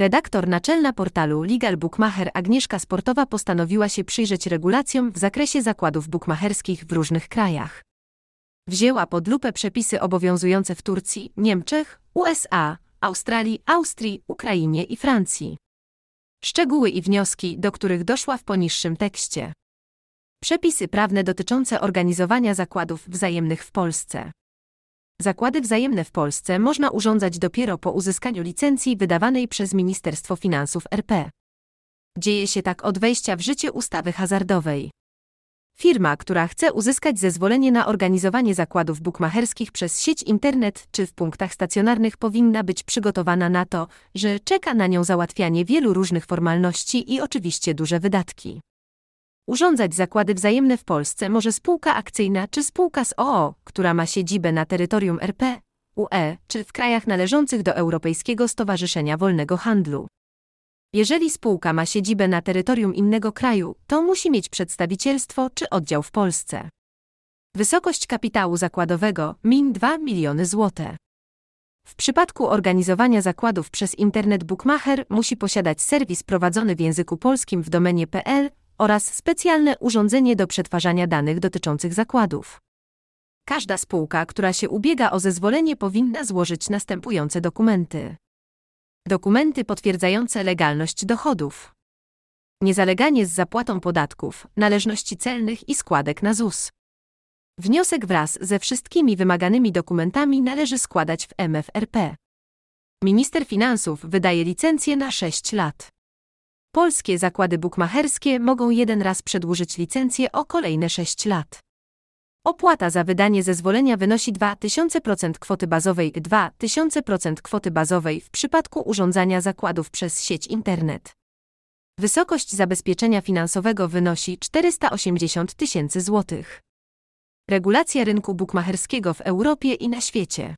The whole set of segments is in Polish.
Redaktor naczelna portalu Legal Bookmacher Agnieszka Sportowa postanowiła się przyjrzeć regulacjom w zakresie zakładów bukmacherskich w różnych krajach. Wzięła pod lupę przepisy obowiązujące w Turcji, Niemczech, USA, Australii, Austrii, Ukrainie i Francji. Szczegóły i wnioski, do których doszła w poniższym tekście. Przepisy prawne dotyczące organizowania zakładów wzajemnych w Polsce. Zakłady wzajemne w Polsce można urządzać dopiero po uzyskaniu licencji wydawanej przez Ministerstwo Finansów RP. Dzieje się tak od wejścia w życie ustawy hazardowej. Firma, która chce uzyskać zezwolenie na organizowanie zakładów bukmacherskich przez sieć internet czy w punktach stacjonarnych powinna być przygotowana na to, że czeka na nią załatwianie wielu różnych formalności i oczywiście duże wydatki. Urządzać zakłady wzajemne w Polsce może spółka akcyjna czy spółka z OO, która ma siedzibę na terytorium RP, UE czy w krajach należących do Europejskiego Stowarzyszenia Wolnego Handlu. Jeżeli spółka ma siedzibę na terytorium innego kraju, to musi mieć przedstawicielstwo czy oddział w Polsce. Wysokość kapitału zakładowego min 2 miliony złote. W przypadku organizowania zakładów przez internet bookmacher musi posiadać serwis prowadzony w języku polskim w domenie PL oraz specjalne urządzenie do przetwarzania danych dotyczących zakładów. Każda spółka, która się ubiega o zezwolenie, powinna złożyć następujące dokumenty: dokumenty potwierdzające legalność dochodów, niezaleganie z zapłatą podatków, należności celnych i składek na ZUS. Wniosek wraz ze wszystkimi wymaganymi dokumentami należy składać w MFRP. Minister Finansów wydaje licencję na 6 lat. Polskie zakłady bukmacherskie mogą jeden raz przedłużyć licencję o kolejne 6 lat. Opłata za wydanie zezwolenia wynosi 2000% kwoty bazowej 2000% kwoty bazowej w przypadku urządzania zakładów przez sieć internet. Wysokość zabezpieczenia finansowego wynosi 480 tysięcy złotych. Regulacja rynku bukmacherskiego w Europie i na świecie.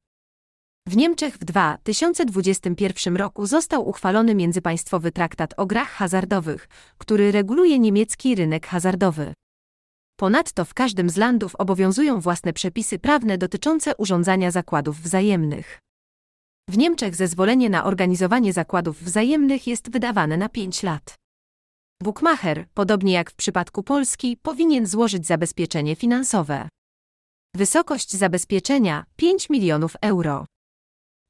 W Niemczech w 2021 roku został uchwalony międzypaństwowy traktat o grach hazardowych, który reguluje niemiecki rynek hazardowy. Ponadto w każdym z landów obowiązują własne przepisy prawne dotyczące urządzania zakładów wzajemnych. W Niemczech zezwolenie na organizowanie zakładów wzajemnych jest wydawane na 5 lat. Bookmacher, podobnie jak w przypadku Polski, powinien złożyć zabezpieczenie finansowe. Wysokość zabezpieczenia 5 milionów euro.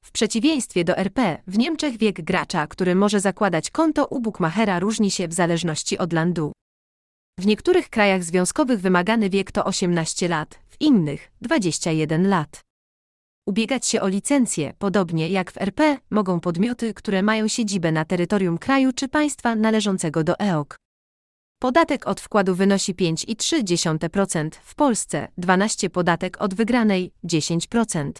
W przeciwieństwie do RP, w Niemczech wiek gracza, który może zakładać konto u bookmachera różni się w zależności od landu. W niektórych krajach związkowych wymagany wiek to 18 lat, w innych 21 lat. Ubiegać się o licencję, podobnie jak w RP, mogą podmioty, które mają siedzibę na terytorium kraju czy państwa należącego do EOK. Podatek od wkładu wynosi 5,3%, w Polsce 12 podatek od wygranej 10%.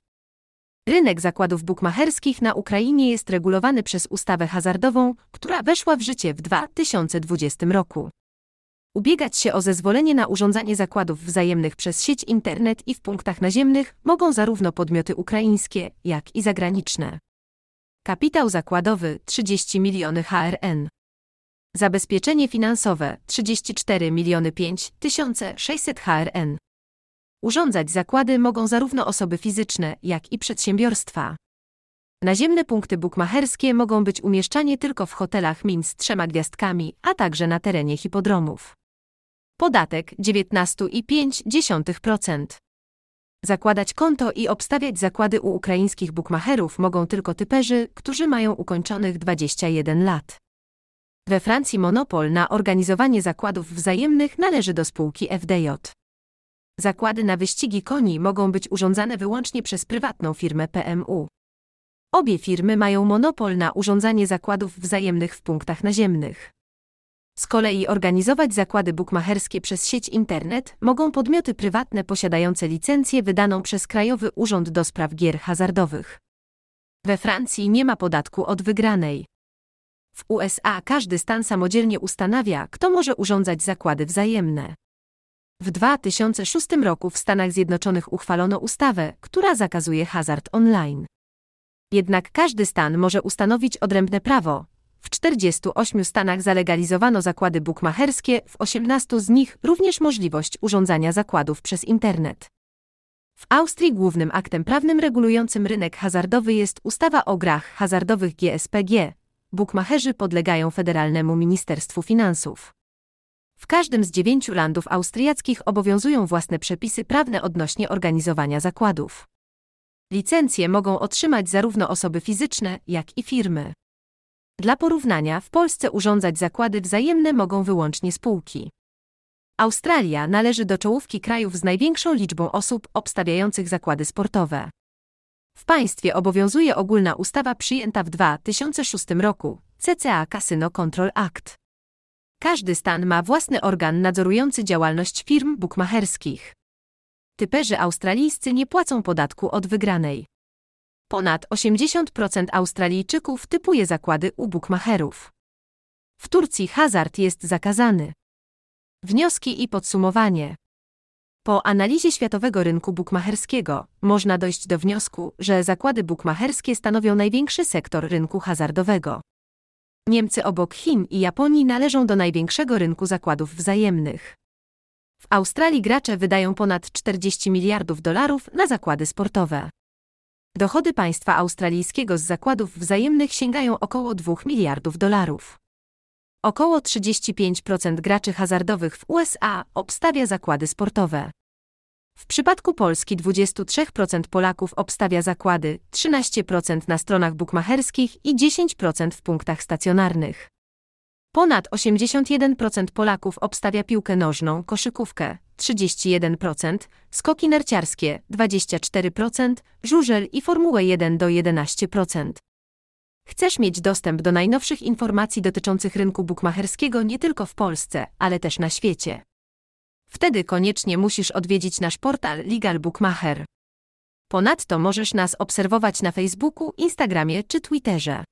Rynek zakładów bukmacherskich na Ukrainie jest regulowany przez ustawę hazardową, która weszła w życie w 2020 roku. Ubiegać się o zezwolenie na urządzanie zakładów wzajemnych przez sieć internet i w punktach naziemnych mogą zarówno podmioty ukraińskie, jak i zagraniczne. Kapitał zakładowy 30 miliony HRN. Zabezpieczenie finansowe 34 miliony 5 600 HRN. Urządzać zakłady mogą zarówno osoby fizyczne, jak i przedsiębiorstwa. Naziemne punkty bukmacherskie mogą być umieszczane tylko w hotelach min z trzema gwiazdkami, a także na terenie hipodromów. Podatek 19,5%. Zakładać konto i obstawiać zakłady u ukraińskich bukmacherów mogą tylko typerzy, którzy mają ukończonych 21 lat. We Francji monopol na organizowanie zakładów wzajemnych należy do spółki FDJ. Zakłady na wyścigi koni mogą być urządzane wyłącznie przez prywatną firmę PMU. Obie firmy mają monopol na urządzanie zakładów wzajemnych w punktach naziemnych. Z kolei organizować zakłady bukmacherskie przez sieć internet mogą podmioty prywatne posiadające licencję wydaną przez Krajowy Urząd do Spraw Gier Hazardowych. We Francji nie ma podatku od wygranej. W USA każdy stan samodzielnie ustanawia, kto może urządzać zakłady wzajemne. W 2006 roku w Stanach Zjednoczonych uchwalono ustawę, która zakazuje hazard online. Jednak każdy stan może ustanowić odrębne prawo. W 48 stanach zalegalizowano zakłady bukmacherskie, w 18 z nich również możliwość urządzania zakładów przez internet. W Austrii głównym aktem prawnym regulującym rynek hazardowy jest ustawa o grach hazardowych GSPG, bukmacherzy podlegają Federalnemu Ministerstwu Finansów. W każdym z dziewięciu landów austriackich obowiązują własne przepisy prawne odnośnie organizowania zakładów. Licencje mogą otrzymać zarówno osoby fizyczne, jak i firmy. Dla porównania, w Polsce urządzać zakłady wzajemne mogą wyłącznie spółki. Australia należy do czołówki krajów z największą liczbą osób obstawiających zakłady sportowe. W państwie obowiązuje ogólna ustawa przyjęta w 2006 roku CCA Casino Control Act. Każdy stan ma własny organ nadzorujący działalność firm bukmacherskich. Typerzy australijscy nie płacą podatku od wygranej. Ponad 80% Australijczyków typuje zakłady u bukmacherów. W Turcji hazard jest zakazany. Wnioski i podsumowanie. Po analizie światowego rynku bukmacherskiego można dojść do wniosku, że zakłady bukmacherskie stanowią największy sektor rynku hazardowego. Niemcy obok Chin i Japonii należą do największego rynku zakładów wzajemnych. W Australii gracze wydają ponad 40 miliardów dolarów na zakłady sportowe. Dochody państwa australijskiego z zakładów wzajemnych sięgają około 2 miliardów dolarów. Około 35% graczy hazardowych w USA obstawia zakłady sportowe. W przypadku Polski 23% Polaków obstawia zakłady, 13% na stronach bukmacherskich i 10% w punktach stacjonarnych. Ponad 81% Polaków obstawia piłkę nożną, koszykówkę 31%, skoki narciarskie 24%, żużel i Formułę 1 do 11%. Chcesz mieć dostęp do najnowszych informacji dotyczących rynku bukmacherskiego nie tylko w Polsce, ale też na świecie. Wtedy koniecznie musisz odwiedzić nasz portal Legal Bookmacher. Ponadto możesz nas obserwować na Facebooku, Instagramie czy Twitterze.